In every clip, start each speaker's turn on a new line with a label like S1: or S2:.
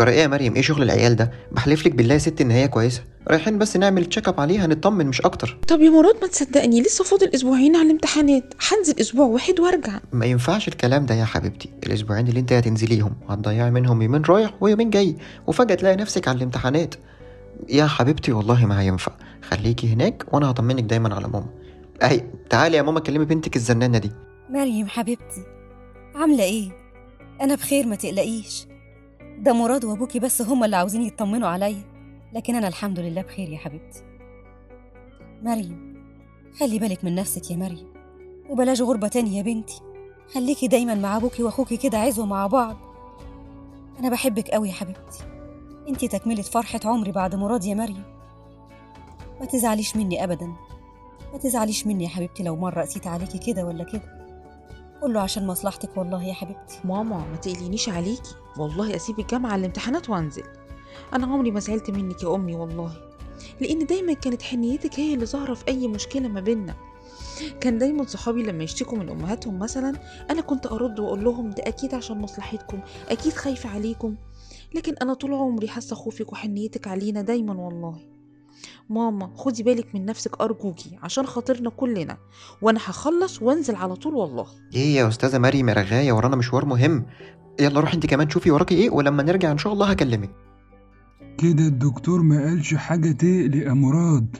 S1: جرى إيه يا مريم؟ إيه شغل العيال ده؟ بحلف لك بالله يا ست إن هي كويسة. رايحين بس نعمل check up عليها نطمن مش أكتر.
S2: طب يا مراد ما تصدقني لسه فاضل أسبوعين على الامتحانات. هنزل أسبوع واحد وأرجع.
S1: ما ينفعش الكلام ده يا حبيبتي. الأسبوعين اللي أنت هتنزليهم هتضيعي منهم يومين رايح ويومين جاي وفجأة تلاقي نفسك على الامتحانات. يا حبيبتي والله ما هينفع. خليكي هناك وأنا هطمنك دايما على ماما. أهي تعالي يا ماما كلمي بنتك الزنانة دي.
S3: مريم حبيبتي عاملة إيه؟ أنا بخير ما تقلقيش. ده مراد وأبوكي بس هما اللي عاوزين يطمنوا عليا. لكن أنا الحمد لله بخير يا حبيبتي. مريم خلي بالك من نفسك يا مريم وبلاش غربة تانية يا بنتي. خليكي دايما مع أبوكي وأخوكي كده عزوا مع بعض. أنا بحبك قوي يا حبيبتي. أنتي تكملة فرحة عمري بعد مراد يا مريم. ما تزعليش مني أبدا. ما تزعليش مني يا حبيبتي لو مرة قسيت عليكي كده ولا كده. كله عشان مصلحتك والله يا حبيبتي.
S2: ماما ما تقلينيش عليكي. والله اسيب الجامعة الامتحانات وانزل. أنا عمري ما زعلت منك يا أمي والله. لأن دايما كانت حنيتك هي اللي ظاهرة في أي مشكلة ما بينا كان دايما صحابي لما يشتكوا من أمهاتهم مثلا أنا كنت أرد وأقول لهم ده أكيد عشان مصلحتكم أكيد خايفة عليكم. لكن أنا طول عمري حاسة خوفك وحنيتك علينا دايما والله. ماما خدي بالك من نفسك أرجوكي عشان خاطرنا كلنا وأنا هخلص وأنزل على طول والله.
S1: إيه يا أستاذة مريم يا رغاية ورانا مشوار مهم. يلا روحي أنت كمان شوفي وراكي إيه ولما نرجع إن شاء الله هكلمك.
S4: كده الدكتور ما قالش حاجة تقلق يا مراد.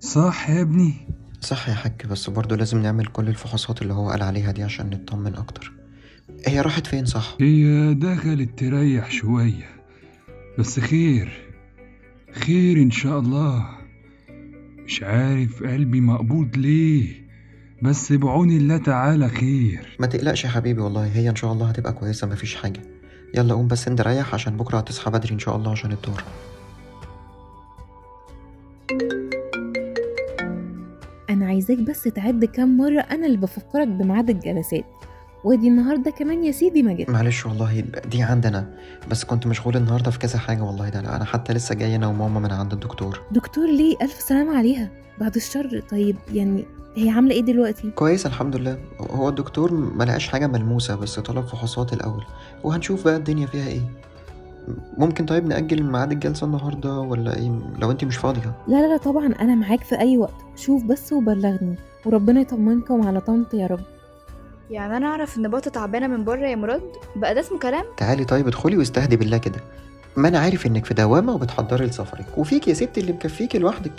S4: صح يا ابني؟
S1: صح يا حاج بس برضه لازم نعمل كل الفحوصات اللي هو قال عليها دي عشان نطمن أكتر. هي راحت فين صح؟
S4: هي دخلت تريح شوية بس خير. خير إن شاء الله. مش عارف قلبي مقبوض ليه بس بعون الله تعالى خير.
S1: ما تقلقش يا حبيبي والله هي إن شاء الله هتبقى كويسة مفيش حاجة. يلا قوم بس انت ريح عشان بكرة هتصحى بدري إن شاء الله عشان الدور.
S5: أنا عايزاك بس تعد كام مرة أنا اللي بفكرك بميعاد الجلسات. وادي النهاردة كمان يا سيدي ما جيت.
S1: معلش والله دي عندنا بس كنت مشغول النهارده في كذا حاجة والله. ده أنا حتى لسه جاي أنا وماما من عند الدكتور.
S5: دكتور ليه؟ ألف سلامة عليها. بعد الشر طيب يعني هي عاملة إيه دلوقتي؟
S1: كويس الحمد لله. هو الدكتور ما لقاش حاجة ملموسة بس طلب فحوصات الأول. وهنشوف بقى الدنيا فيها إيه. ممكن طيب نأجل ميعاد الجلسة النهاردة ولا إيه؟ لو أنتي مش فاضية.
S5: لا لا لا طبعا أنا معاك في أي وقت. شوف بس وبلغني. وربنا يطمنكم على طنط يا رب.
S6: يعني أنا أعرف إن بطة تعبانة من بره يا مراد؟ بقى ده اسمه كلام؟
S1: تعالي طيب ادخلي واستهدي بالله كده. ما أنا عارف إنك في دوامة وبتحضري لسفرك وفيك يا ستي اللي مكفيكي لوحدك.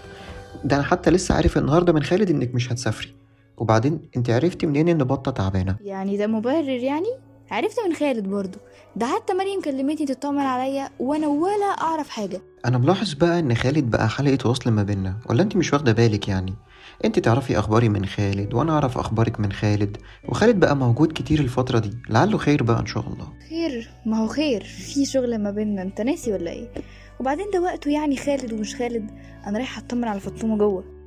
S1: ده أنا حتى لسه عارف النهاردة من خالد إنك مش هتسافري. وبعدين أنت عرفتي منين إن بطة تعبانة؟
S6: يعني ده مبرر يعني؟ عرفت من خالد برضو ده حتى مريم كلمتني تطمن عليا وأنا ولا أعرف حاجة.
S1: أنا ملاحظ بقى إن خالد بقى حلقة وصل ما بينا ولا أنت مش واخدة بالك يعني؟ أنت تعرفي أخباري من خالد وأنا أعرف أخبارك من خالد وخالد بقى موجود كتير الفترة دي. لعله خير بقى إن شاء الله.
S6: خير؟ ما هو خير. في شغل ما بيننا. أنت ناسي ولا إيه؟ وبعدين ده وقته يعني خالد ومش خالد. أنا رايحة أطمن على فاطمة جوه.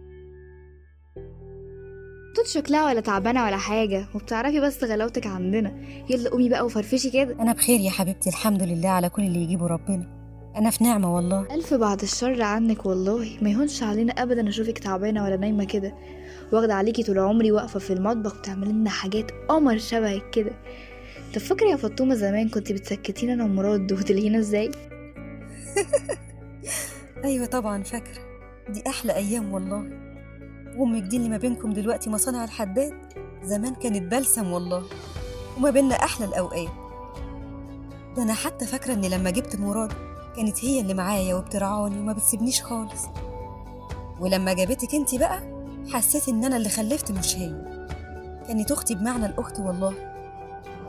S6: توت شكلها ولا تعبانة ولا حاجة وبتعرفي بس غلاوتك عندنا. يلا قومي بقى وفرفشي كده.
S3: أنا بخير يا حبيبتي الحمد لله على كل اللي يجيبه ربنا. أنا في نعمة والله.
S6: ألف بعد الشر عنك والله. ما يهونش علينا أبدا أشوفك تعبانة ولا نايمة كده. واخدة عليكي طول عمري واقفة في المطبخ بتعملي لنا حاجات قمر شبهك كده. طب فاكرة يا فطومة زمان كنت بتسكتينا أنا ومراد وتلهينا إزاي؟
S3: أيوة طبعا فاكرة. دي أحلى أيام والله. وأمك دي اللي ما بينكم دلوقتي مصانع الحداد زمان كانت بلسم والله وما بينا أحلى الأوقات. ده أنا حتى فاكرة إن لما جبت مراد كانت هي اللي معايا وبترعاني وما بتسيبنيش خالص. ولما جابتك انت بقى حسيت إن أنا اللي خلفت مش هي. كانت أختي بمعنى الأخت والله.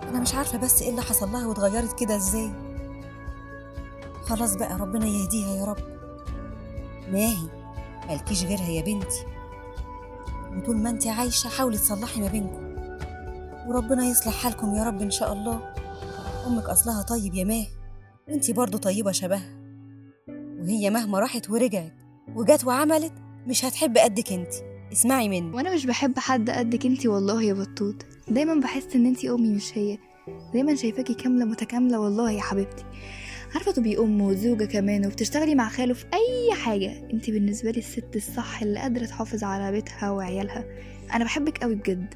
S3: أنا مش عارفة بس إيه اللي حصل لها واتغيرت كده إزاي. خلاص بقى ربنا يهديها يا رب. ماهي مالكيش غيرها يا بنتي. وطول ما انت عايشة حاولي تصلحي ما بينكم. وربنا يصلح حالكم يا رب إن شاء الله. أمك أصلها طيب يا ماهي وانتي برضو طيبة شبهها. وهي مهما راحت ورجعت وجت وعملت مش هتحب قدك أنتي. اسمعي مني.
S6: وأنا مش بحب حد قدك أنتي والله يا بطوط. دايما بحس إن أنتي أمي مش هي. دايما شايفاكي كاملة متكاملة والله يا حبيبتي. عارفة تبقي أم وزوجة كمان وبتشتغلي مع خاله في أي حاجة. أنتي بالنسبة لي الست الصح اللي قادرة تحافظ على بيتها وعيالها. أنا بحبك قوي بجد.